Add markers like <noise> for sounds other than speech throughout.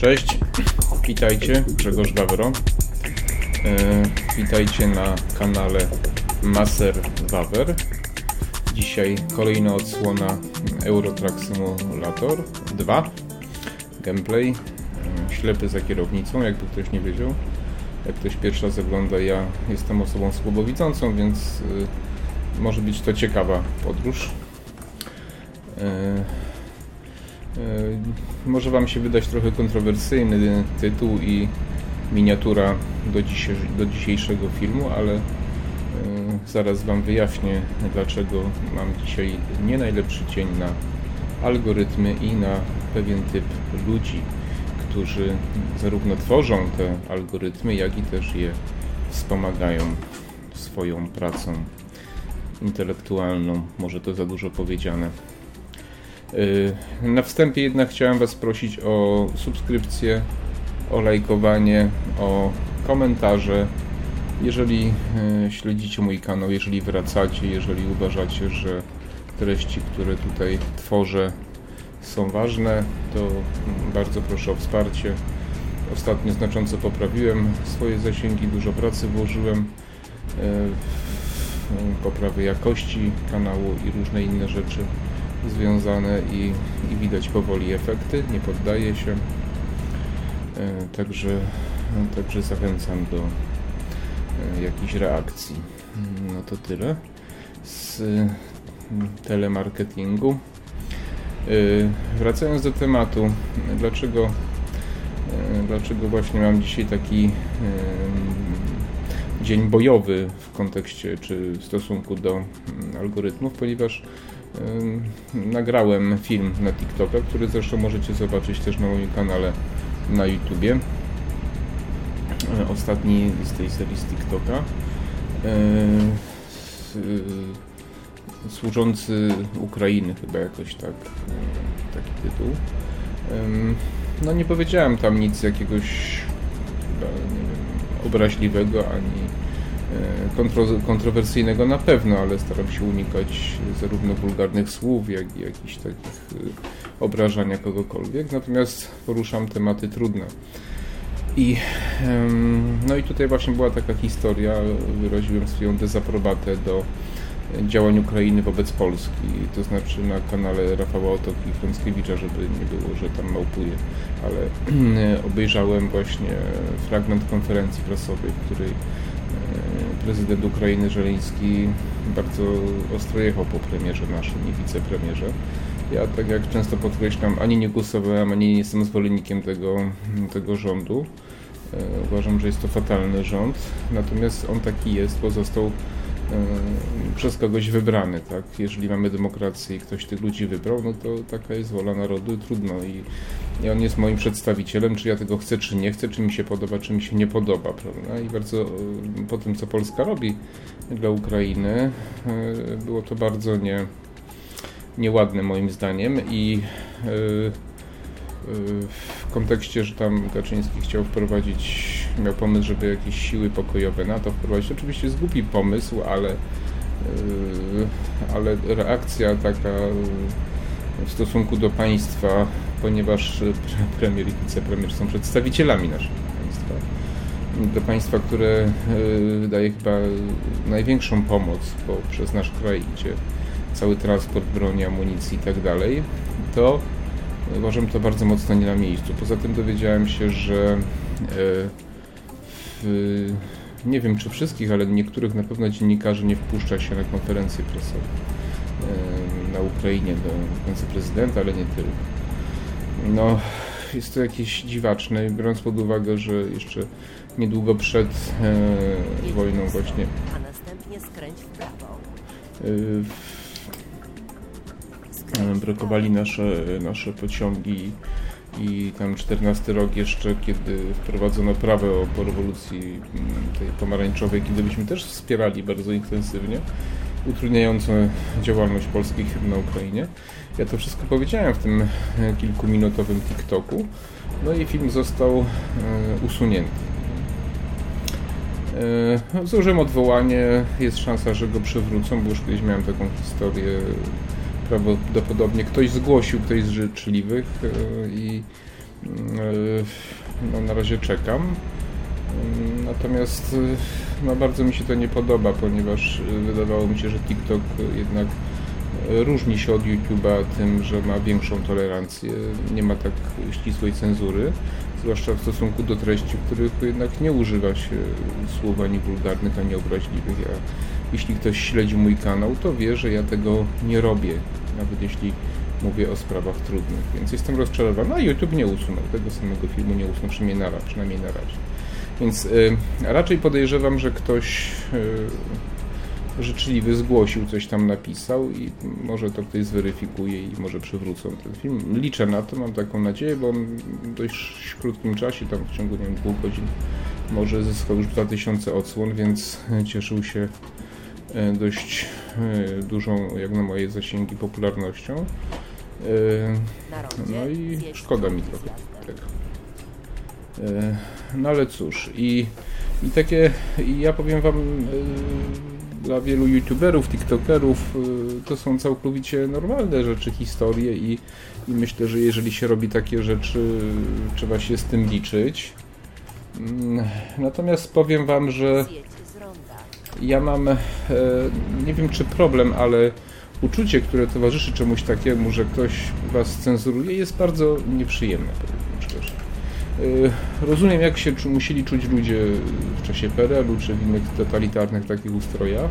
Cześć, witajcie, Grzegorz Wawro. E, witajcie na kanale Maser Wawer. Dzisiaj kolejna odsłona Eurotrack Simulator 2. Gameplay. E, ślepy za kierownicą, jakby ktoś nie wiedział. Jak ktoś pierwszy raz ogląda, ja jestem osobą słabowidzącą, więc e, może być to ciekawa podróż. E, może Wam się wydać trochę kontrowersyjny tytuł i miniatura do, do dzisiejszego filmu, ale e, zaraz Wam wyjaśnię, dlaczego mam dzisiaj nie najlepszy dzień na algorytmy i na pewien typ ludzi, którzy zarówno tworzą te algorytmy, jak i też je wspomagają swoją pracą intelektualną. Może to za dużo powiedziane. Y, na wstępie jednak chciałem Was prosić o subskrypcję, o lajkowanie, o komentarze. Jeżeli y, śledzicie mój kanał, jeżeli wracacie, jeżeli uważacie, że treści, które tutaj tworzę są ważne, to bardzo proszę o wsparcie. Ostatnio znacząco poprawiłem swoje zasięgi, dużo pracy włożyłem y, w poprawę jakości kanału i różne inne rzeczy związane i, i widać powoli efekty, nie poddaje się. E, także, także zachęcam do e, jakichś reakcji. No to tyle z telemarketingu. E, wracając do tematu, dlaczego, dlaczego właśnie mam dzisiaj taki dzień bojowy w kontekście czy w stosunku do algorytmów, ponieważ nagrałem film na TikToka, który zresztą możecie zobaczyć też na moim kanale na YouTubie. E, ostatni z tej serii z TikToka. E, służący Ukrainy chyba jakoś tak, e, taki tytuł. No nie powiedziałem tam nic jakiegoś chyba, nie wiem, obraźliwego ani kontro, kontrowersyjnego na pewno, ale staram się unikać zarówno wulgarnych słów, jak i jakichś takich e, obrażania kogokolwiek. Natomiast poruszam tematy trudne. I, no i tutaj właśnie była taka historia, wyraziłem swoją dezaprobatę do działań Ukrainy wobec Polski, to znaczy na kanale Rafała Otoki i Frąckiewicza, żeby nie było, że tam małpuje, ale <clears throat> obejrzałem właśnie fragment konferencji prasowej, w której prezydent Ukrainy Żeleński bardzo ostro jechał po premierze naszym i wicepremierze. Ja, tak jak często podkreślam, ani nie głosowałem, ani nie jestem zwolennikiem tego, tego rządu. E, uważam, że jest to fatalny rząd, natomiast on taki jest, bo został przez kogoś wybrany, tak? Jeżeli mamy demokrację i ktoś tych ludzi wybrał, no to taka jest wola narodu, trudno i i on jest moim przedstawicielem, czy ja tego chcę, czy nie chcę, czy mi się podoba, czy mi się nie podoba, prawda? I bardzo e, po tym, co Polska robi dla Ukrainy, e, było to bardzo nie, nieładne moim zdaniem i e, w kontekście, że tam Kaczyński chciał wprowadzić, miał pomysł, żeby jakieś siły pokojowe NATO wprowadzić. Oczywiście jest głupi pomysł, ale, ale reakcja taka w stosunku do państwa, ponieważ premier i wicepremier są przedstawicielami naszego państwa. Do państwa, które e, daje chyba największą pomoc, bo przez nasz kraj idzie cały transport broni, amunicji i tak dalej, to uważam to bardzo mocno nie na miejscu. Poza tym dowiedziałem się, że w, nie wiem czy wszystkich, ale niektórych na pewno dziennikarzy nie wpuszcza się na konferencje prasowe na Ukrainie do końca prezydenta, ale nie tylko. No, jest to jakieś dziwaczne, biorąc pod uwagę, że jeszcze niedługo przed e, wojną właśnie a następnie skręć w prawo. e, brokowali nasze, nasze pociągi i tam 14 rok jeszcze, kiedy wprowadzono prawo po rewolucji tej pomarańczowej, kiedy byśmy też wspierali bardzo intensywnie utrudniające działalność polskich na Ukrainie. Ja to wszystko powiedziałem w tym e, kilkuminutowym TikToku, no i film został e, usunięty. E, złożyłem odwołanie, jest szansa, że go przywrócą, bo już kiedyś miałem taką historię. Prawdopodobnie ktoś zgłosił, ktoś z życzliwych i no, na razie czekam. Natomiast no, bardzo mi się to nie podoba, ponieważ wydawało mi się, że TikTok jednak różni się od YouTube'a tym, że ma większą tolerancję, nie ma tak ścisłej cenzury, zwłaszcza w stosunku do treści, w których jednak nie używa się słów ani wulgarnych, ani obraźliwych. Ja, jeśli ktoś śledzi mój kanał, to wie, że ja tego nie robię, nawet jeśli mówię o sprawach trudnych, więc jestem rozczarowany, a YouTube nie usunął tego samego filmu, nie usunął przynajmniej na, przynajmniej na razie. Więc y, raczej podejrzewam, że ktoś y, życzliwy zgłosił, coś tam napisał i może to ktoś zweryfikuje i może przywrócą ten film. Liczę na to, mam taką nadzieję, bo on w dość krótkim czasie, tam w ciągu nie wiem, dwóch godzin, może zyskał już 2000 odsłon, więc <laughs> cieszył się dość y, dużą, jak na moje zasięgi, popularnością. Y, no i szkoda mi trochę tego. E, no ale cóż, i, i takie, i ja powiem Wam, e, dla wielu youtuberów, tiktokerów e, to są całkowicie normalne rzeczy, historie i, i myślę, że jeżeli się robi takie rzeczy, trzeba się z tym liczyć. Mm, natomiast powiem Wam, że ja mam, nie wiem czy problem, ale uczucie, które towarzyszy czemuś takiemu, że ktoś Was cenzuruje, jest bardzo nieprzyjemne, powiem szczerze. Y, rozumiem, jak się musieli czuć ludzie w czasie PRL-u czy w innych totalitarnych takich ustrojach,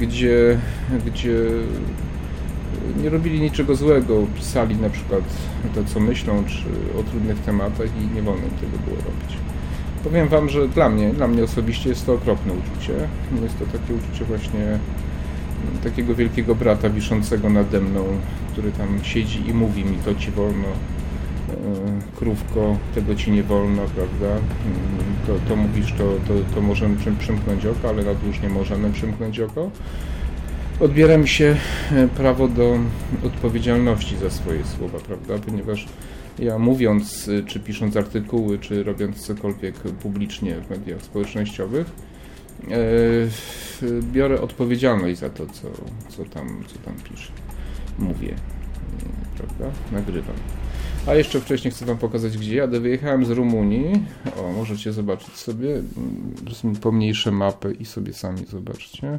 gdzie, gdzie nie robili niczego złego, pisali na przykład to, co myślą, czy o trudnych tematach i nie wolno im tego było robić. Powiem Wam, że dla mnie, dla mnie osobiście jest to okropne uczucie. Jest to takie uczucie właśnie takiego wielkiego brata wiszącego nade mną, który tam siedzi i mówi mi to ci wolno, E, krówko, tego ci nie wolno, prawda? Mm, to, to mówisz, to, to, to możemy przymknąć oko, ale na już nie możemy przymknąć oko. Odbiera mi się e, prawo do odpowiedzialności za swoje słowa, prawda? Ponieważ ja mówiąc, e, czy pisząc artykuły, czy robiąc cokolwiek publicznie w mediach społecznościowych, biorę odpowiedzialność za to, co, co, tam, co tam piszę, mówię, prawda? Nagrywam. A jeszcze wcześniej chcę Wam pokazać, gdzie jadę. Wyjechałem z Rumunii. O, możecie zobaczyć sobie. Pomniejsze mapy i sobie sami zobaczcie.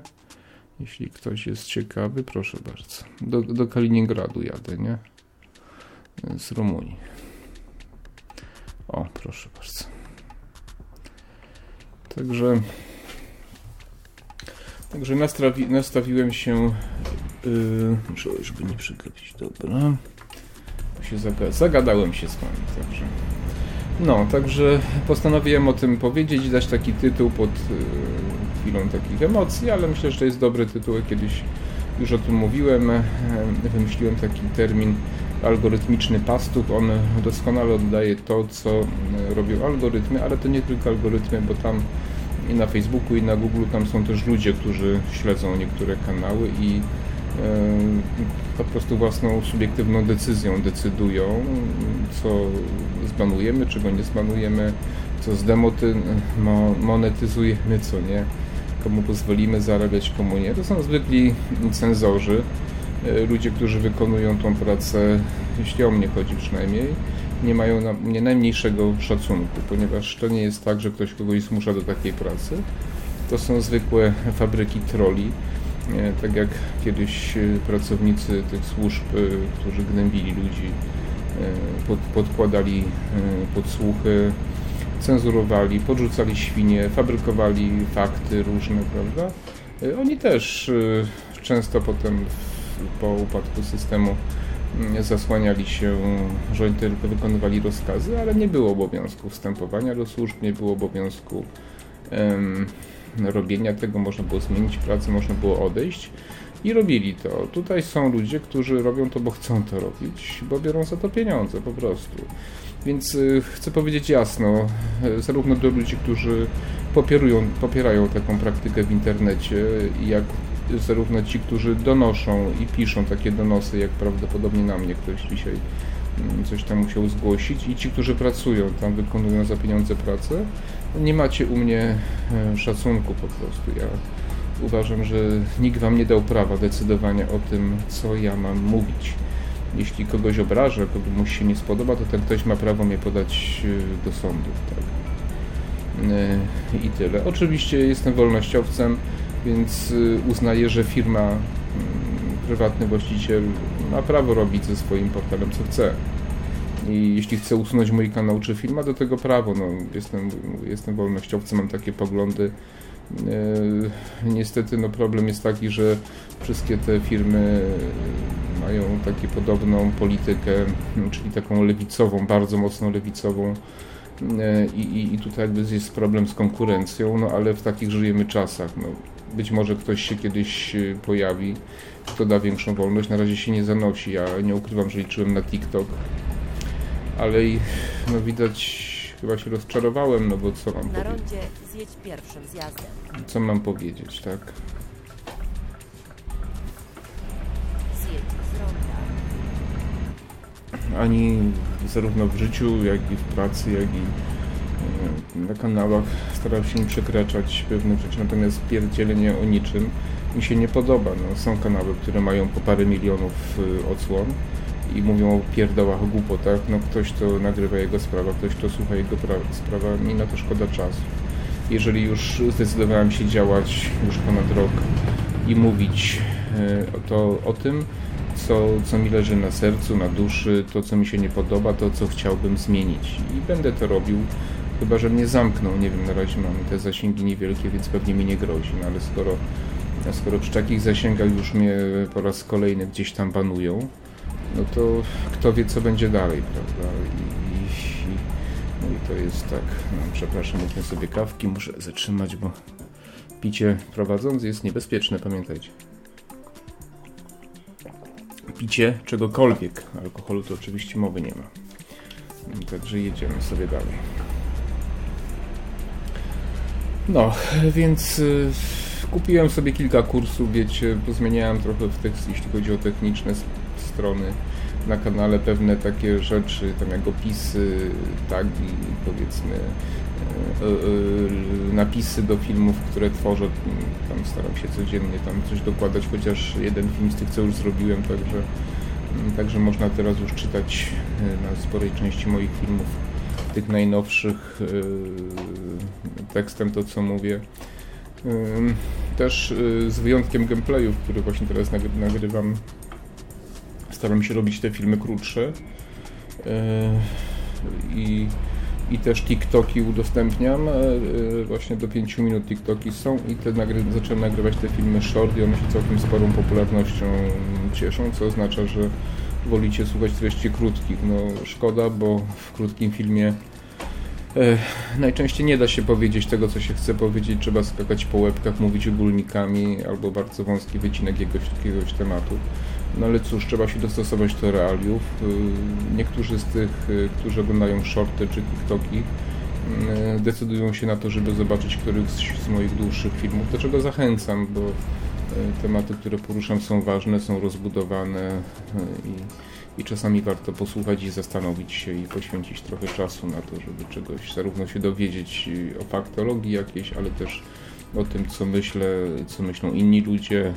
Jeśli ktoś jest ciekawy, proszę bardzo. Do, do Kaliningradu jadę, nie? Z Rumunii. O, proszę bardzo. Także... Także nastawi, nastawiłem się... Yy, żeby nie przyklepić, dobra się zaga zagadałem się z wami, także... No, także postanowiłem o tym powiedzieć, dać taki tytuł pod y, chwilą takich emocji, ale myślę, że to jest dobry tytuł. Kiedyś już o tym mówiłem, e, wymyśliłem taki termin algorytmiczny pastuch. On doskonale oddaje to, co e, robią algorytmy, ale to nie tylko algorytmy, bo tam i na Facebooku, i na Google tam są też ludzie, którzy śledzą niektóre kanały i po prostu własną subiektywną decyzją decydują, co zbanujemy, czego nie zbanujemy, co zdemonetyzujemy, co nie, komu pozwolimy zarabiać, komu nie. To są zwykli cenzorzy, e, ludzie, którzy wykonują tą pracę, jeśli o mnie chodzi przynajmniej, nie mają na, nie najmniejszego szacunku, ponieważ to nie jest tak, że ktoś kogoś zmusza do takiej pracy. To są zwykłe fabryki troli, tak jak kiedyś e, pracownicy tych służb, e, którzy gnębili ludzi, e, pod, podkładali podsłuchy, cenzurowali, podrzucali świnie, fabrykowali fakty różne, prawda? Oni też często potem po upadku systemu mm, zasłaniali się, że oni tylko wykonywali rozkazy, ale nie było obowiązku wstępowania do służb, nie było obowiązku um, robienia tego, można było zmienić pracę, można było odejść i robili to. Tutaj są ludzie, którzy robią to, bo chcą to robić, bo biorą za to pieniądze po prostu. Więc y, chcę powiedzieć jasno, y, zarówno do ludzi, którzy popierują, popierają taką praktykę w internecie, jak zarówno ci, którzy donoszą i piszą takie donosy, jak prawdopodobnie na mnie ktoś dzisiaj mm, coś tam musiał zgłosić, i ci, którzy pracują tam, wykonują za pieniądze pracę, nie macie u mnie e, szacunku po prostu. Ja uważam, że nikt wam nie dał prawa decydowania o tym, co ja mam mówić. jeśli kogoś obrażę, komuś się nie spodoba, to ten ktoś ma prawo mnie podać y, do sądu. Tak? I tyle. Oczywiście jestem wolnościowcem, więc uznaję, że firma, mm, prywatny właściciel ma prawo robić ze swoim portalem co chce. I jeśli chce usunąć mój kanał czy firma, do tego prawo. No, jestem, jestem wolnościowcem, mam takie poglądy. E, niestety no, problem jest taki, że wszystkie te firmy mają taką podobną politykę, czyli taką lewicową, bardzo mocno lewicową. E, I, i, I tutaj jakby jest problem z konkurencją, no ale w takich żyjemy czasach. No, być może ktoś się kiedyś e, pojawi, kto da większą wolność. Na razie się nie zanosi. Ja nie ukrywam, że liczyłem na TikTok ale no widać, chyba się rozczarowałem, no bo co mam Na powiedzieć? rondzie zjedź pierwszym zjazdem. Co mam powiedzieć, tak? Zjedź z ronda. Ani zarówno w życiu, jak i w pracy, jak i e, na kanałach staram się nie przekraczać pewnych rzeczy, natomiast pierdzielenie o niczym mi się nie podoba. No, są kanały, które mają po parę milionów y, odsłon, i mówią o pierdołach, o głupotach, no ktoś to nagrywa jego sprawa, ktoś to słucha jego sprawa, mi na to szkoda czasu. Jeżeli już zdecydowałem się działać już ponad rok i mówić e, to o tym, co, co mi leży na sercu, na duszy, to co mi się nie podoba, to co chciałbym zmienić. I będę to robił, chyba że mnie zamkną, nie wiem, na razie mam te zasięgi niewielkie, więc pewnie mi nie grozi, no ale skoro, skoro przy takich zasięgach już mnie po raz kolejny gdzieś tam banują, no to kto wie, co będzie dalej, prawda? I, i, no i to jest tak, no, przepraszam, mówmy sobie kawki, muszę zatrzymać, bo picie prowadząc jest niebezpieczne, pamiętajcie. Picie czegokolwiek, alkoholu to oczywiście mowy nie ma. Także jedziemy sobie dalej. No, więc y, kupiłem sobie kilka kursów, wiecie, pozmieniałem trochę w tekst, jeśli chodzi o techniczne strony na kanale pewne takie rzeczy, tam jak opisy, tagi, powiedzmy e, e, napisy do filmów, które tworzę, tam staram się codziennie tam coś dokładać, chociaż jeden film z tych, co już zrobiłem, także, także można teraz już czytać e, na sporej części moich filmów, tych najnowszych tekstem to, co mówię. Też z wyjątkiem gameplayów, który właśnie teraz nagrywam staram się robić te filmy krótsze e, i, i też TikToki udostępniam, e, e, właśnie do 5 minut TikToki są i te nagry zacząłem nagrywać te filmy short i one się całkiem sporą popularnością cieszą, co oznacza, że wolicie słuchać treści krótkich. No szkoda, bo w krótkim filmie najczęściej nie da się powiedzieć tego, co się chce powiedzieć. Trzeba skakać po łebkach, mówić ogólnikami albo bardzo wąski wycinek jakiegoś, jakiegoś tematu. No ale cóż, trzeba się dostosować do realiów. Y, niektórzy z tych, y, którzy oglądają shorty czy TikToki, y, decydują się na to, żeby zobaczyć któryś z moich dłuższych filmów, do czego zachęcam, bo tematy, które poruszam są ważne, są rozbudowane i, i czasami warto posłuchać i zastanowić się i poświęcić trochę czasu na to, żeby czegoś zarówno się dowiedzieć o faktologii jakiejś, ale też o tym, co myślę, co myślą inni ludzie,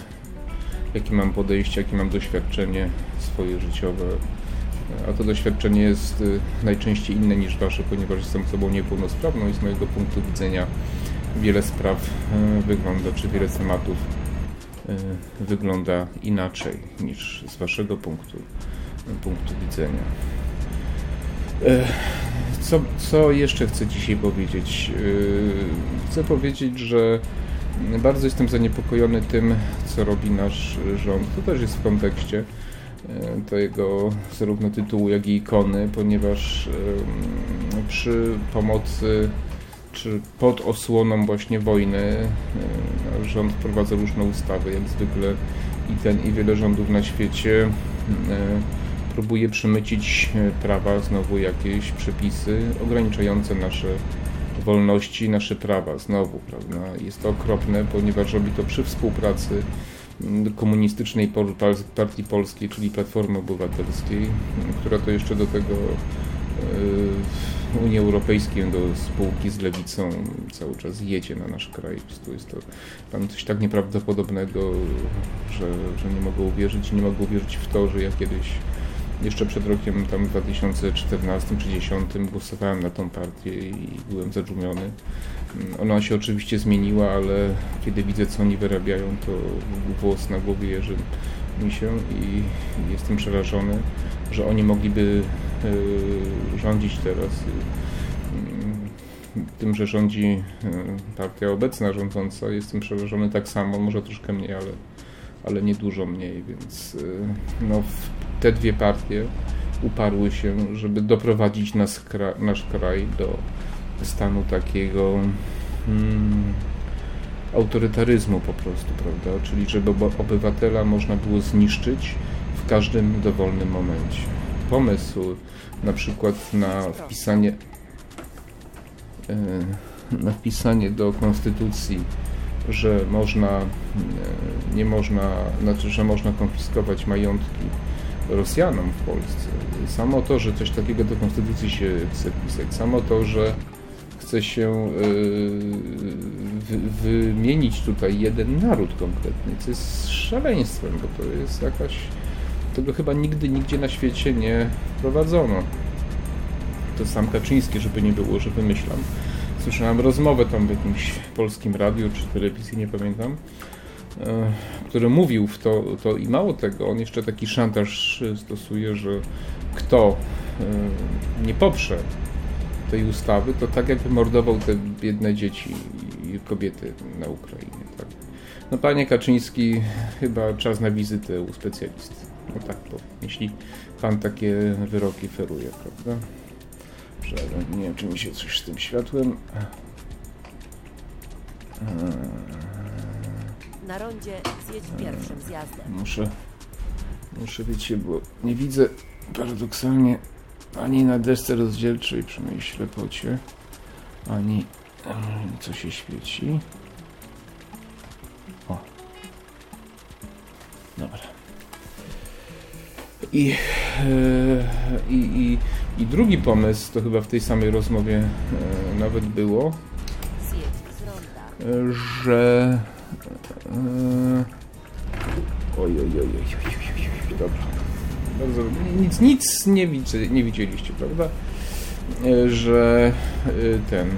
jakie mam podejście, jakie mam doświadczenie swoje życiowe. A to doświadczenie jest y, najczęściej inne niż wasze, ponieważ jestem osobą niepełnosprawną i z mojego punktu widzenia wiele spraw y, wygląda, czy wiele tematów y, wygląda inaczej niż z waszego punktu, punktu widzenia. Co, co jeszcze chcę dzisiaj powiedzieć? Chcę powiedzieć, że bardzo jestem zaniepokojony tym, co robi nasz rząd. To też jest w kontekście e, tego zarówno tytułu, jak i ikony, ponieważ przy pomocy czy pod osłoną właśnie wojny e, rząd wprowadza różne ustawy, jak zwykle i ten i wiele rządów na świecie e, próbuje przemycić prawa, znowu jakieś przepisy ograniczające nasze wolności, nasze prawa. Znowu, prawda? Jest to okropne, ponieważ robi to przy współpracy komunistycznej Partii Polskiej, czyli Platformy Obywatelskiej, która to jeszcze do tego e, Unii Europejskiej, do spółki z lewicą cały czas jedzie na nasz kraj. Prostu jest to tam coś tak nieprawdopodobnego, że, że nie mogę uwierzyć. Nie mogę uwierzyć w to, że ja kiedyś jeszcze przed rokiem tam 2014 czy 2010 głosowałem na tą partię i byłem zadżumiony. Mm, Ona się oczywiście zmieniła, ale kiedy widzę co oni wyrabiają, to włos na głowie jeży mi się i jestem przerażony, że oni mogliby y, rządzić teraz y, tym, że rządzi y, partia obecna rządząca. Jestem przerażony tak samo, może troszkę mniej, ale, ale nie dużo mniej, więc y, no, te dwie partie uparły się, żeby doprowadzić nas, kra- nasz kraj do stanu takiego mm, autorytaryzmu po prostu, prawda? Czyli żeby obywatela można było zniszczyć w każdym dowolnym momencie. Pomysł na przykład na wpisanie e, na wpisanie do konstytucji, że można e, nie można, znaczy, że można konfiskować majątki Rosjanom w Polsce. Samo to, że coś takiego do konstytucji się chce pisać, samo to, że chce się yy, wy, wymienić tutaj jeden naród konkretny, co jest szaleństwem, bo to jest jakaś. Tego chyba nigdy nigdzie na świecie nie prowadzono. To sam Kaczyński, żeby nie było, że wymyślam. Słyszałem rozmowę tam w jakimś polskim radiu czy telewizji, nie pamiętam, który mówił w to, to i mało tego, on jeszcze taki szantaż e, stosuje, że kto e, nie poprze tej ustawy, to tak jakby mordował te biedne dzieci i kobiety na Ukrainie. Tak? No panie Kaczyński, chyba czas na wizytę u specjalisty. No tak, bo jeśli pan takie wyroki feruje, prawda? Nie wiem, czy mi się coś z tym światłem. Na rondzie zjedź pierwszym zjazdem. Muszę, muszę wiecie, bo nie widzę paradoksalnie ani na desce rozdzielczej przy mojej ślepocie, ani co się świeci. O. Dobra. I, e, i, i, I drugi pomysł, to chyba w tej samej rozmowie e, nawet było, e, że. Yy, oj, oj, oj, oj, oj, oj, oj, dobrze. Bardzo, nic, nic nie, widzi, nie widzieliście, prawda? Yy, że yy, ten,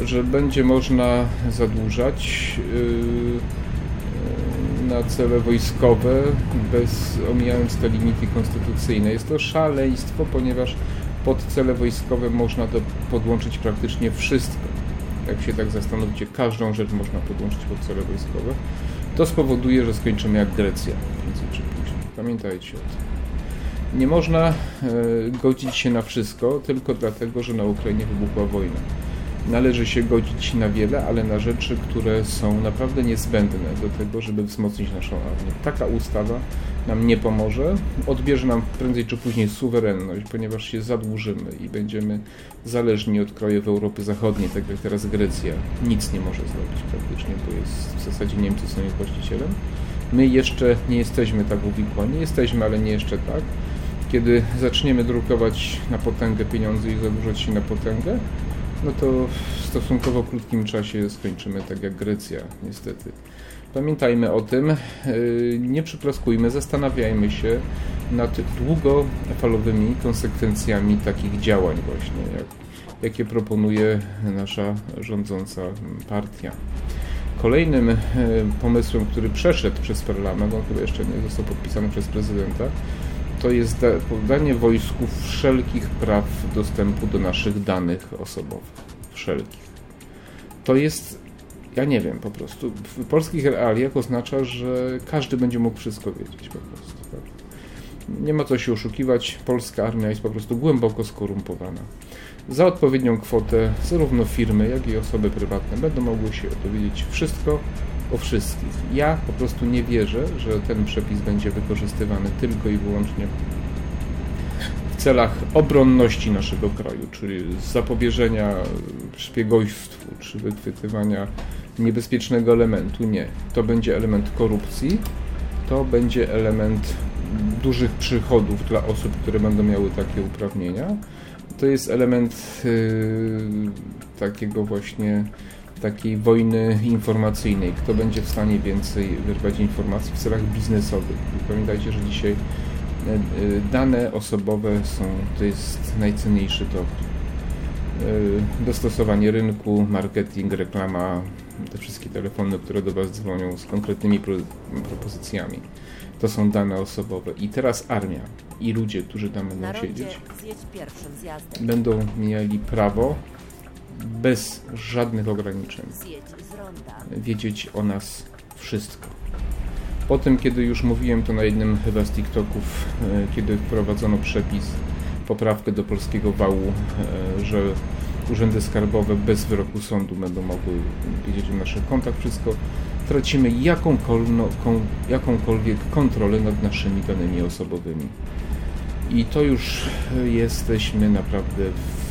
że będzie można zadłużać na cele wojskowe, bez omijając te limity konstytucyjne. Jest to szaleństwo, ponieważ pod cele wojskowe można do, podłączyć praktycznie wszystko. Jak się tak zastanowicie, każdą rzecz można podłączyć pod cele wojskowe. To spowoduje, że skończymy jak Grecja. Pamiętajcie o tym. Nie można e, godzić się na wszystko tylko dlatego, że na Ukrainie wybuchła wojna. Należy się godzić na wiele, ale na rzeczy, które są naprawdę niezbędne do tego, żeby wzmocnić naszą armię. Taka ustawa nam nie pomoże, odbierze nam prędzej czy później suwerenność, ponieważ się zadłużymy i będziemy zależni od krajów Europy Zachodniej, tak jak teraz Grecja. Nic nie może zrobić praktycznie, bo jest w zasadzie Niemcy są jej właścicielem. My jeszcze nie jesteśmy tak uwikłani, jesteśmy, ale nie jeszcze tak. Kiedy zaczniemy drukować na potęgę pieniądze i zadłużać się na potęgę, no to w stosunkowo krótkim czasie skończymy tak jak Grecja, niestety. Pamiętajmy o tym, yy, nie przyplaskujmy, zastanawiajmy się nad długofalowymi konsekwencjami takich działań właśnie, jak, jakie proponuje nasza rządząca partia. Kolejnym e, pomysłem, który przeszedł przez parlament, on chyba jeszcze nie został podpisany przez prezydenta, to jest da- danie wojsku wszelkich praw dostępu do naszych danych osobowych. Wszelkich. To jest, ja nie wiem po prostu, w polskich realiach oznacza, że każdy będzie mógł wszystko wiedzieć po prostu. Tak? Nie ma co się oszukiwać, polska armia jest po prostu głęboko skorumpowana. Za odpowiednią kwotę zarówno firmy, jak i osoby prywatne będą mogły się dowiedzieć wszystko o wszystkich. Ja po prostu nie wierzę, że ten przepis będzie wykorzystywany tylko i wyłącznie w celach obronności naszego kraju, czyli zapobieżenia szpiegojstwu czy wychwytywania niebezpiecznego elementu. Nie. To będzie element korupcji, to będzie element dużych przychodów dla osób, które będą miały takie uprawnienia. To jest element yy, takiego właśnie takiej wojny informacyjnej. Kto będzie w stanie więcej wyrwać informacji w celach biznesowych? Pamiętajcie, że dzisiaj Dane osobowe są, to jest najcenniejszy dowód. Dostosowanie rynku, marketing, reklama, te wszystkie telefony, które do Was dzwonią z konkretnymi pro, propozycjami. To są dane osobowe. I teraz armia i ludzie, którzy tam będą siedzieć, będą mieli prawo bez żadnych ograniczeń wiedzieć o nas wszystko. Po tym, kiedy już mówiłem to na jednym chyba z TikToków, e, kiedy wprowadzono przepis, poprawkę do polskiego wału, e, że urzędy skarbowe bez wyroku sądu będą mogły wiedzieć o naszych kontach, wszystko, tracimy jakąkolwiek, kontrolę nad naszymi danymi osobowymi. I to już jesteśmy naprawdę w.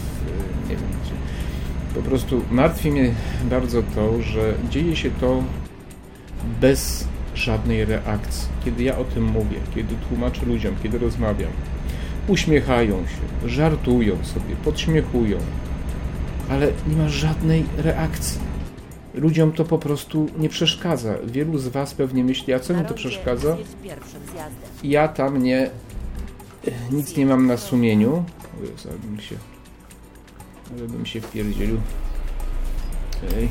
Po prostu martwi mnie bardzo to, że dzieje się to bez żadnej reakcji. Kiedy ja o tym mówię, kiedy tłumaczę ludziom, kiedy rozmawiam, uśmiechają się, żartują sobie, podśmiechują, ale nie ma żadnej reakcji. Ludziom to po prostu nie przeszkadza. Wielu z Was pewnie myśli, a co mi to przeszkadza? Ja tam nie. Nic nie mam na sumieniu. Bym się. Ale bym się wpierdzielił.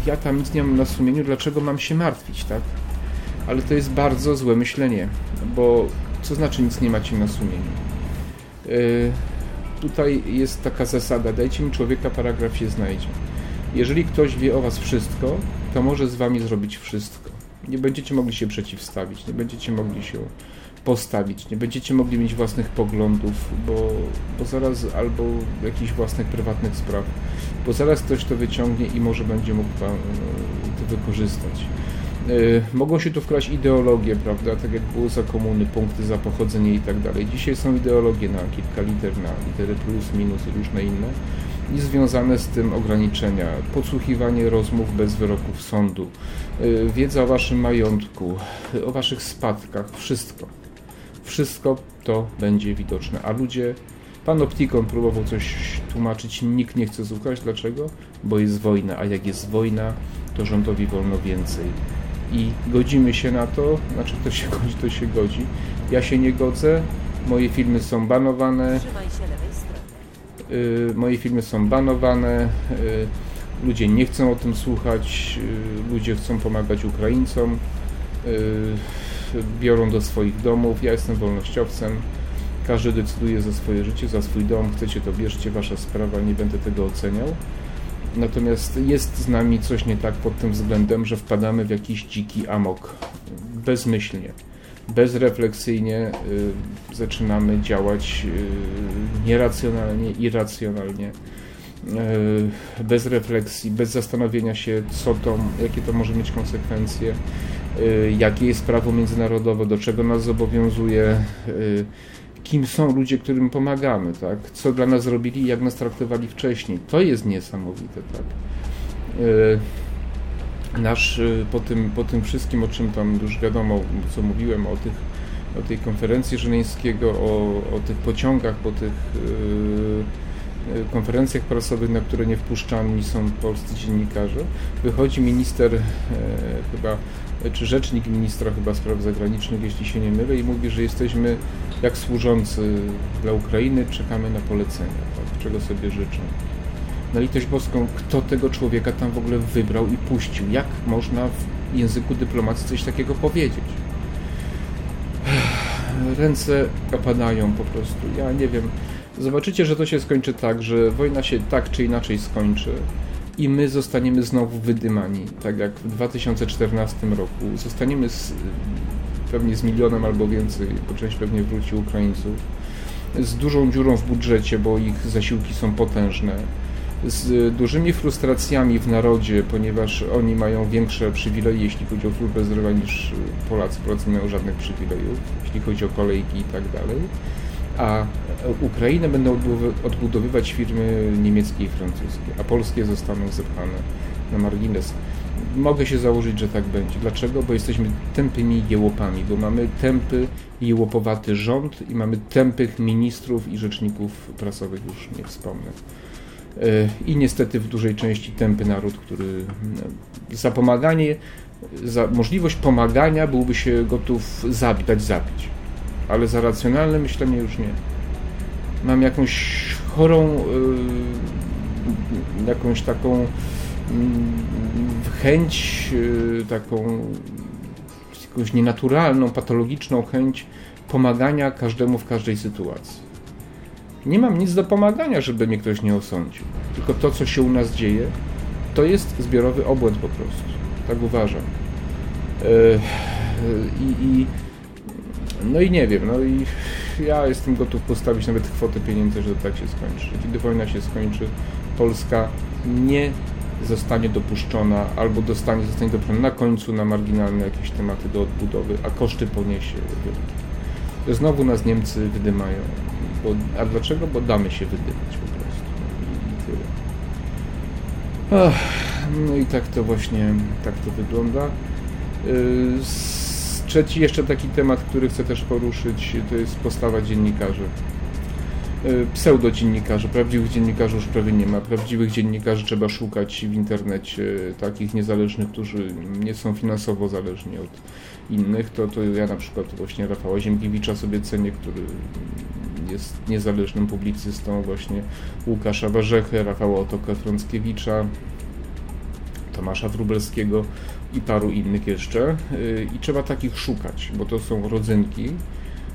Ja tam nic nie mam na sumieniu, dlaczego mam się martwić, tak? Ale to jest bardzo złe myślenie, bo co znaczy nic nie macie na sumieniu? Tutaj jest taka zasada, dajcie mi człowieka, paragraf się znajdzie. Jeżeli ktoś wie o was wszystko, to może z wami zrobić wszystko. Nie będziecie mogli się przeciwstawić, nie będziecie mogli się postawić, nie będziecie mogli mieć własnych poglądów, bo, bo zaraz albo jakichś własnych prywatnych spraw, bo zaraz ktoś to wyciągnie i może będzie mógł e, to wykorzystać. E, Mogą się tu wkraść ideologie, prawda, tak jak było za komuny, punkty za pochodzenie i tak dalej. Dzisiaj są ideologie na kilka liter, na litery plus, minus i różne inne i związane z tym ograniczenia, podsłuchiwanie rozmów bez wyroków sądu, y, wiedza o waszym majątku, o waszych spadkach, wszystko. Wszystko to będzie widoczne, a ludzie, pan Optikon próbował coś tłumaczyć, nikt nie chce słuchać, dlaczego? Bo jest wojna, a jak jest wojna, to rządowi wolno więcej. I godzimy się na to, znaczy to się godzi, to się godzi. Ja się nie godzę, moje filmy są banowane. Y, moje filmy są banowane, y, ludzie nie chcą o tym słuchać, y, ludzie chcą pomagać Ukraińcom, biorą do swoich domów. Ja jestem wolnościowcem, każdy decyduje za swoje życie, za swój dom. Chcecie to bierzcie, wasza sprawa, nie będę tego oceniał. Natomiast jest z nami coś nie tak pod tym względem, że wpadamy w jakiś dziki amok, bezmyślnie. Bezrefleksyjnie y, zaczynamy działać y, nieracjonalnie, irracjonalnie, y, bez refleksji, bez zastanowienia się, co to, jakie to może mieć konsekwencje, y, jakie jest prawo międzynarodowe, do czego nas zobowiązuje, y, kim są ludzie, którym pomagamy, tak? co dla nas zrobili i jak nas traktowali wcześniej. To jest niesamowite. Tak? Y, nasz y, po tym, po tym wszystkim, o czym tam już wiadomo, co mówiłem, o, tych, o tej konferencji żeńskiego, o, o tych pociągach, po tych y, y, konferencjach prasowych, na które nie wpuszczani są polscy dziennikarze, wychodzi minister chyba, czy rzecznik ministra chyba spraw zagranicznych, jeśli się nie mylę, i mówi, że jesteśmy jak służący dla Ukrainy, czekamy na polecenia, tak, czego sobie życzą na litość boską, kto tego człowieka tam w ogóle wybrał i puścił? Jak można w języku dyplomacji coś takiego powiedzieć? Ręce opadają po prostu. Ja nie wiem. Zobaczycie, że to się skończy tak, że wojna się tak czy inaczej skończy i my zostaniemy znowu wydymani, tak jak w 2014 roku. Zostaniemy z, pewnie z milionem albo więcej, bo część pewnie wróci Ukraińców, z dużą dziurą w budżecie, bo ich zasiłki są potężne z dużymi frustracjami w narodzie, ponieważ oni mają większe przywileje, jeśli chodzi o służbę zdrowia niż Polacy. Polacy nie mają żadnych przywilejów, jeśli chodzi o kolejki i tak dalej. A Ukrainę będą odbudowy- odbudowywać firmy niemieckie i francuskie, a polskie zostaną zepchane na margines. Mogę się założyć, że tak będzie. Dlaczego? Bo jesteśmy tępymi jełopami, bo mamy tępy, jełopowaty rząd i mamy tępych ministrów i rzeczników prasowych, już nie wspomnę i niestety w dużej części tępy naród, który za pomaganie, za możliwość pomagania byłby się gotów zabić, dać zabić. Ale za racjonalne myślenie już nie. Mam jakąś chorą, yy, jakąś taką yy, chęć, yy, taką jakąś nienaturalną, patologiczną chęć pomagania każdemu w każdej sytuacji. Nie mam nic do pomagania, żeby mnie ktoś nie osądził. Tylko to, co się u nas dzieje, to jest zbiorowy obłęd po prostu. Tak uważam. I, i, no i nie wiem, no i ja jestem gotów postawić nawet kwotę pieniędzy, że tak się skończy. Kiedy wojna się skończy, Polska nie zostanie dopuszczona albo dostanie, zostanie dopuszczona na końcu na marginalne jakieś tematy do odbudowy, a koszty poniesie wielkie. Znowu nas Niemcy wydymają. Bo, a dlaczego? Bo damy się wydymać po prostu. I tyle. Ach, no i tak to właśnie, tak to wygląda. Yy, trzeci jeszcze taki temat, który chcę też poruszyć, to jest postawa dziennikarzy. Yy, pseudodziennikarzy, prawdziwych dziennikarzy już prawie nie ma. Prawdziwych dziennikarzy trzeba szukać w internecie, takich niezależnych, którzy nie są finansowo zależni od innych. To, to ja na przykład właśnie Rafała Ziemkiewicza sobie cenię, który jest niezależnym publicystą, właśnie Łukasza Warzechę, Rafała Otoka-Frąckiewicza, Tomasza Wróbelskiego i paru innych jeszcze. Y, I trzeba takich szukać, bo to są rodzynki.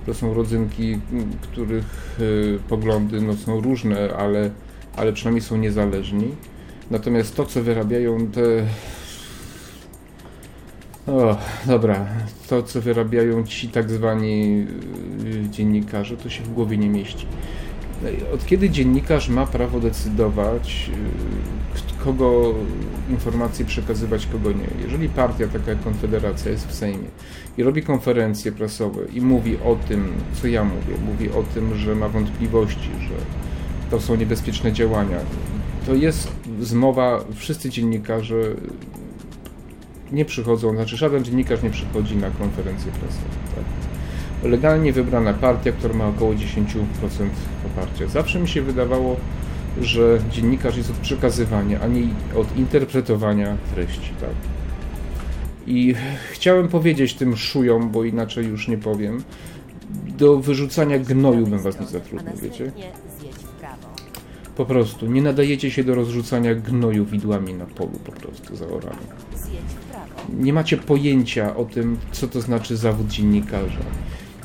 To są rodzynki, których y, poglądy no, są różne, ale, ale przynajmniej są niezależni. Natomiast to, co wyrabiają te. O, dobra, to, co wyrabiają ci tak zwani y, dziennikarze, to się w głowie nie mieści. Od kiedy dziennikarz ma prawo decydować, kogo informacje przekazywać, kogo nie. Jeżeli partia taka jak Konfederacja jest w Sejmie i robi konferencje prasowe i mówi o tym, co ja mówię, mówi o tym, że ma wątpliwości, że to są niebezpieczne działania, to jest zmowa, wszyscy dziennikarze nie przychodzą, znaczy żaden dziennikarz nie przychodzi na konferencję prasową. Tak? Legalnie wybrana partia, która ma około 10% poparcia. Zawsze mi się wydawało, że dziennikarz jest od przekazywania, a nie od interpretowania treści. Tak? I chciałem powiedzieć tym szujom, bo inaczej już nie powiem, do wyrzucania gnoju bym was nie zatrudnił, wiecie? Po prostu, nie nadajecie się do rozrzucania gnoju widłami na polu po prostu zaorane. Nie macie pojęcia o tym, co to znaczy zawód dziennikarza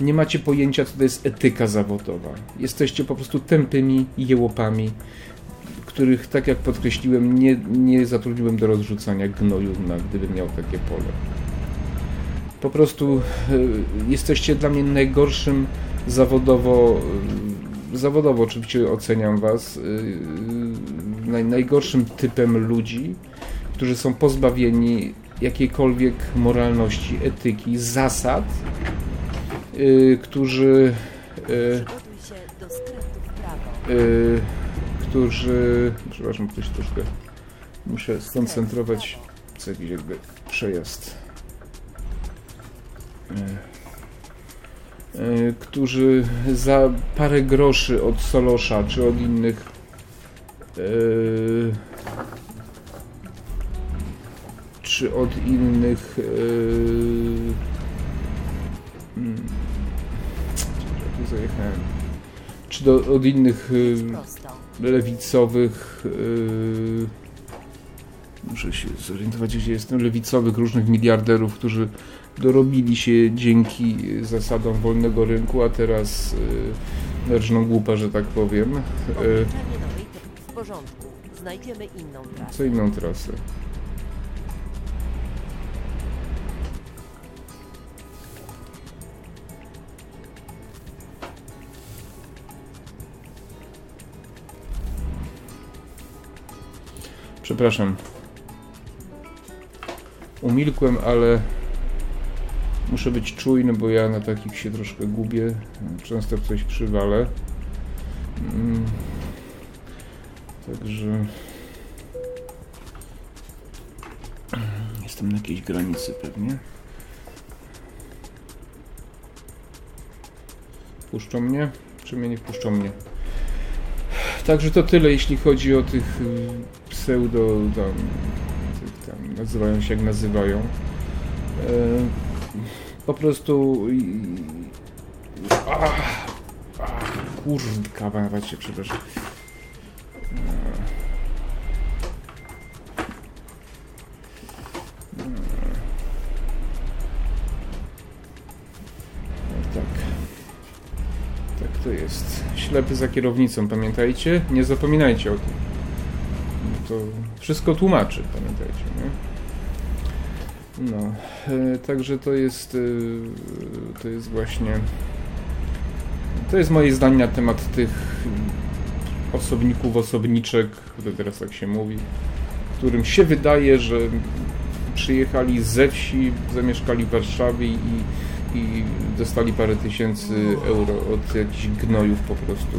nie macie pojęcia, co to jest etyka zawodowa. Jesteście po prostu tępymi jełopami, których, tak jak podkreśliłem, nie, nie zatrudniłem do rozrzucania gnoju, na, gdybym miał takie pole. Po prostu y, jesteście dla mnie najgorszym zawodowo, y, zawodowo oczywiście oceniam was, y, naj, najgorszym typem ludzi, którzy są pozbawieni jakiejkolwiek moralności, etyki, zasad, którzy y, y, którzy przepraszam, ktoś troszkę muszę skoncentrować. co jakiś jakby przejazd. Y, y, którzy za parę groszy od Solosza czy od innych y, czy od innych zajechałem. Czy do, od innych y, lewicowych. Y, muszę się zorientować, gdzie jestem. Lewicowych różnych miliarderów, którzy dorobili się dzięki zasadom wolnego rynku, a teraz y, rżną głupa, że tak powiem. Y, w porządku. Znajdziemy inną trasę. Co inną trasę? Przepraszam. Umilkłem, ale muszę być czujny, bo ja na takich się troszkę gubię. Często coś przywalę. Mm. Także jestem na jakiejś granicy pewnie. Puszczą mnie? Czy mnie nie wpuszczą mnie? Także to tyle, jeśli chodzi o tych y, pseudo tam, tam nazywają się jak nazywają. E, po prostu Ach, ach, kurdka, się przepraszam. Tak. Tak to jest. Ślepy za kierownicą, pamiętajcie? Nie zapominajcie o tym. To wszystko tłumaczy, pamiętajcie, nie? No, e, także to jest, e, to jest właśnie, to jest moje zdanie na temat tych osobników, osobniczek, to teraz tak się mówi, którym się wydaje, że przyjechali ze wsi, zamieszkali w Warszawie i, i dostali parę tysięcy euro od jakichś gnojów po prostu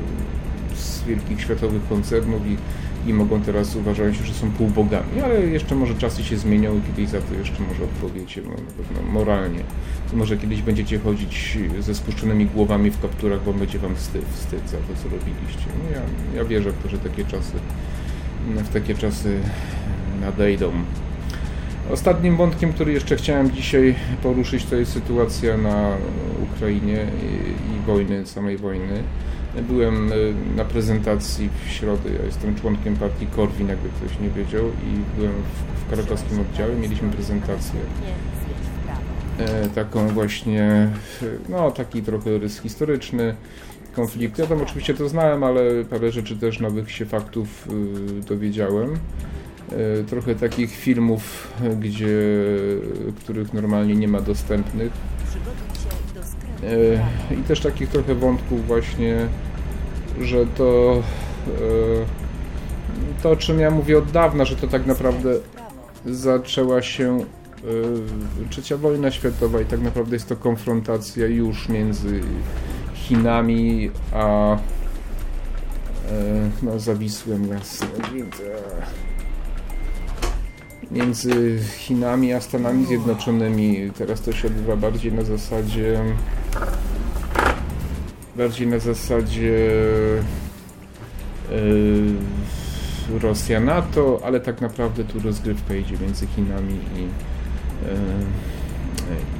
z wielkich światowych koncernów i i mogą teraz uważać, że są półbogami, ale jeszcze może czasy się zmienią i kiedyś za to jeszcze może odpowiecie no, na pewno moralnie. To może kiedyś będziecie chodzić ze spuszczonymi głowami w kapturach, bo będzie wam wstyd, wstyd za to, co robiliście. No ja, ja wierzę w to, że takie czasy, w takie czasy nadejdą. Ostatnim wątkiem, który jeszcze chciałem dzisiaj poruszyć, to jest sytuacja na Ukrainie i, i wojny, samej wojny. Byłem e, na prezentacji w środę, ja jestem członkiem partii Korwin, jakby ktoś nie wiedział, i byłem w, w karakowskim oddziale, mieliśmy prezentację. E, taką właśnie, no taki trochę rys historyczny, konflikt. Ja tam oczywiście to znałem, ale parę rzeczy też nowych się faktów y, dowiedziałem. E, trochę takich filmów, gdzie, których normalnie nie ma dostępnych I też takich trochę wątków właśnie, że to e, to o czym ja mówię od dawna, że to tak naprawdę zaczęła się e, trzecia wojna światowa i tak naprawdę jest to konfrontacja już między Chinami a no zawisłem jasno widzę między Chinami a Stanami Zjednoczonymi. Teraz to się odbywa bardziej na zasadzie bardziej na zasadzie yy, Rosja NATO, ale tak naprawdę tu rozgrywka idzie między Chinami i, yy,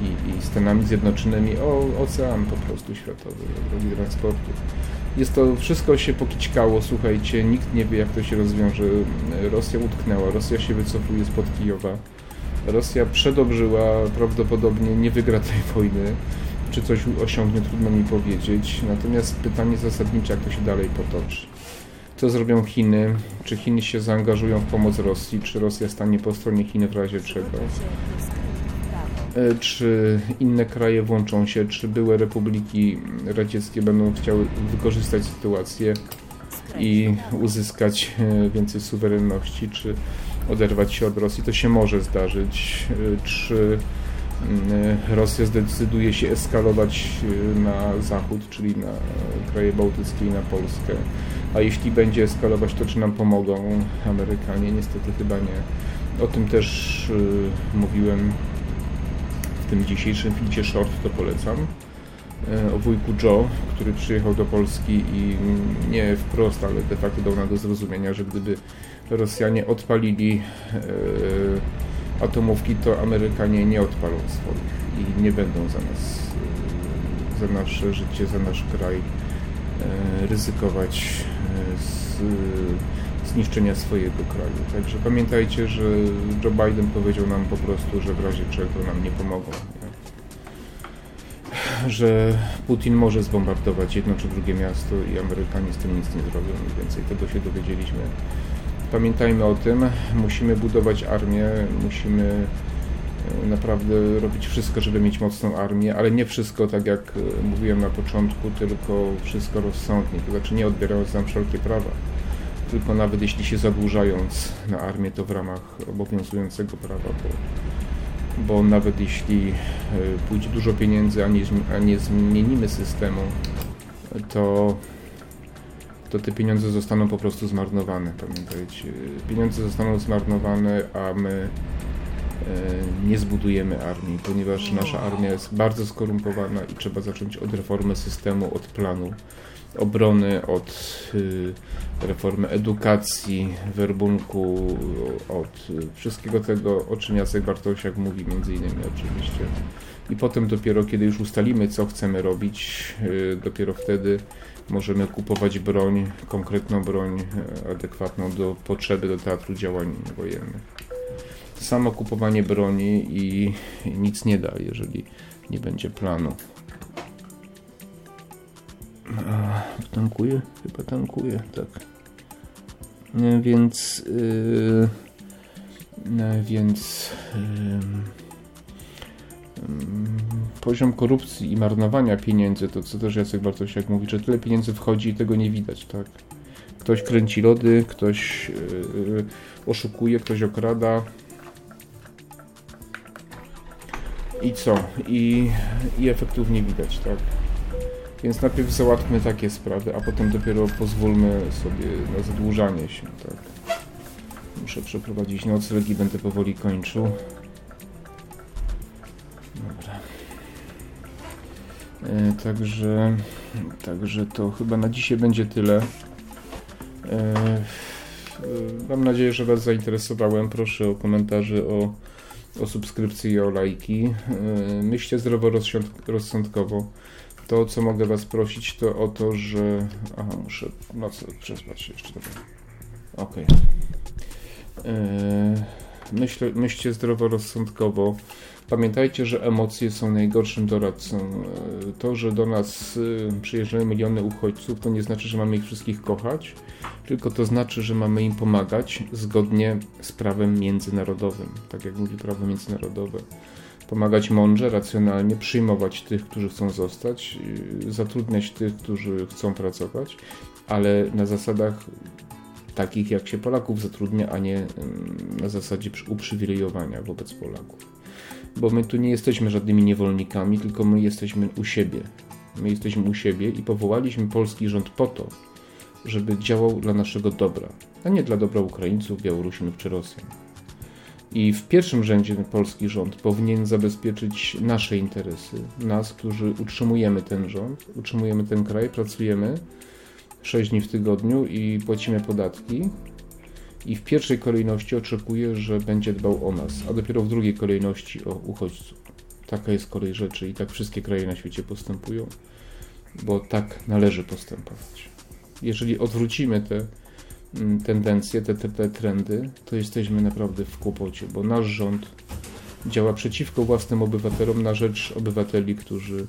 i, i Stanami Zjednoczonymi o ocean po prostu światowy, drogi transportu. Jest to, wszystko się pokićkało, słuchajcie, nikt nie wie jak to się rozwiąże. Rosja utknęła, Rosja się wycofuje spod Kijowa. Rosja przedobrzyła, prawdopodobnie nie wygra tej wojny. Czy coś osiągnie, trudno mi powiedzieć. Natomiast pytanie zasadnicze, jak to się dalej potoczy. Co zrobią Chiny? Czy Chiny się zaangażują w pomoc Rosji? Czy Rosja stanie po stronie Chin w razie czego? E, czy inne kraje włączą się, czy były republiki radzieckie będą chciały wykorzystać sytuację i uzyskać e, więcej suwerenności, czy oderwać się od Rosji. To się może zdarzyć. E, czy Rosja zdecyduje się eskalować na zachód, czyli na kraje bałtyckie i na Polskę. A jeśli będzie eskalować, to czy nam pomogą Amerykanie? Niestety chyba nie. O tym też mówiłem tym dzisiejszym filmie short to polecam. E, o wujku Joe, który przyjechał do Polski i nie wprost, ale de facto dał nam do zrozumienia, że gdyby Rosjanie odpalili atomówki, to Amerykanie nie odpalą swoich i nie będą za nas, e, za nasze życie, za nasz kraj ryzykować z zniszczenia swojego kraju. Także pamiętajcie, że Joe Biden powiedział nam po prostu, że w razie czego nam nie pomogą. Że Putin może zbombardować jedno czy drugie miasto i Amerykanie z tym nic nie zrobią. Mniej więcej tego się dowiedzieliśmy. Pamiętajmy o tym, musimy budować armię, musimy e, naprawdę robić wszystko, żeby mieć mocną armię, ale nie wszystko tak jak e, mówiłem na początku, tylko wszystko rozsądnie, to znaczy nie odbierając nam wszelkie prawa tylko nawet jeśli się zadłużając na armię, to w ramach obowiązującego prawa, bo, bo nawet jeśli e, pójdzie dużo pieniędzy, a nie, a nie zmienimy systemu, to, to te pieniądze zostaną po prostu zmarnowane, pamiętajcie. Pieniądze zostaną zmarnowane, a my e, nie zbudujemy armii, ponieważ nasza armia jest bardzo skorumpowana i trzeba zacząć od reformy systemu, od planu obrony, od y, reformy edukacji, werbunku, od wszystkiego tego, o czym Jacek Bartosiak mówi, między innymi oczywiście. I potem dopiero, kiedy już ustalimy, co chcemy robić, y, dopiero wtedy możemy kupować broń, konkretną broń y, adekwatną do potrzeby, do teatru działań wojennych. Samo kupowanie broni i nic nie da, jeżeli nie będzie planu. A, tankuje? Chyba tankuje, tak. Więc yy, więc yy, poziom korupcji i marnowania pieniędzy, to co też Jacek Bartosiak mówi, że tyle pieniędzy wchodzi i tego nie widać, tak? Ktoś kręci lody, ktoś yy, oszukuje, ktoś okrada. I co? I, I efektów nie widać, tak? Więc najpierw załatwmy takie sprawy, a potem dopiero pozwólmy sobie na zadłużanie się, tak? Muszę przeprowadzić nocleg i będę powoli kończył. Także, także to chyba na dzisiaj będzie tyle. E, e mam nadzieję, że Was zainteresowałem. Proszę o komentarze, o, o subskrypcje i o lajki. E, myślcie zdroworozsądkowo. To, co mogę Was prosić, to o to, że. Aha, muszę noc przespać jeszcze. Okej. Okay. Myślcie zdroworozsądkowo. Pamiętajcie, że emocje są najgorszym doradcą. E, to, że do nas e, przyjeżdżają miliony uchodźców, to nie znaczy, że mamy ich wszystkich kochać, tylko to znaczy, że mamy im pomagać zgodnie z prawem międzynarodowym, tak jak mówi prawo międzynarodowe. Pomagać mądrze, racjonalnie, przyjmować tych, którzy chcą zostać, e, zatrudniać tych, którzy chcą pracować, ale na zasadach takich, jak się Polaków zatrudnia, a nie na zasadzie uprzywilejowania wobec Polaków bo my tu nie jesteśmy żadnymi niewolnikami, tylko my jesteśmy u siebie. My jesteśmy u siebie i powołaliśmy polski rząd po to, żeby działał dla naszego dobra, a nie dla dobra Ukraińców, Białorusinów czy Rosjan. I w pierwszym rzędzie polski rząd powinien zabezpieczyć nasze interesy, nas, którzy utrzymujemy ten rząd, utrzymujemy ten kraj, pracujemy 6 dni w tygodniu i płacimy podatki, i w pierwszej kolejności oczekuje, że będzie dbał o nas, a dopiero w drugiej kolejności o uchodźców. Taka jest kolej rzeczy i tak wszystkie kraje na świecie postępują, bo tak należy postępować. Jeżeli odwrócimy te mm, tendencje, te, te, te trendy, to jesteśmy naprawdę w kłopocie, bo nasz rząd działa przeciwko własnym obywatelom na rzecz obywateli, którzy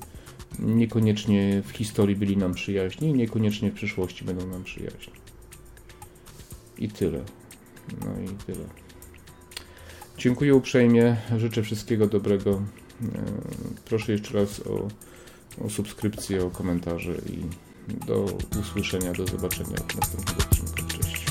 niekoniecznie w historii byli nam przyjaźni niekoniecznie w przyszłości będą nam przyjaźni. I tyle. No i tyle. Dziękuję uprzejmie, życzę wszystkiego dobrego. E, proszę jeszcze raz o, o subskrypcję, o komentarze i do usłyszenia, do zobaczenia w następnym odcinku. Cześć.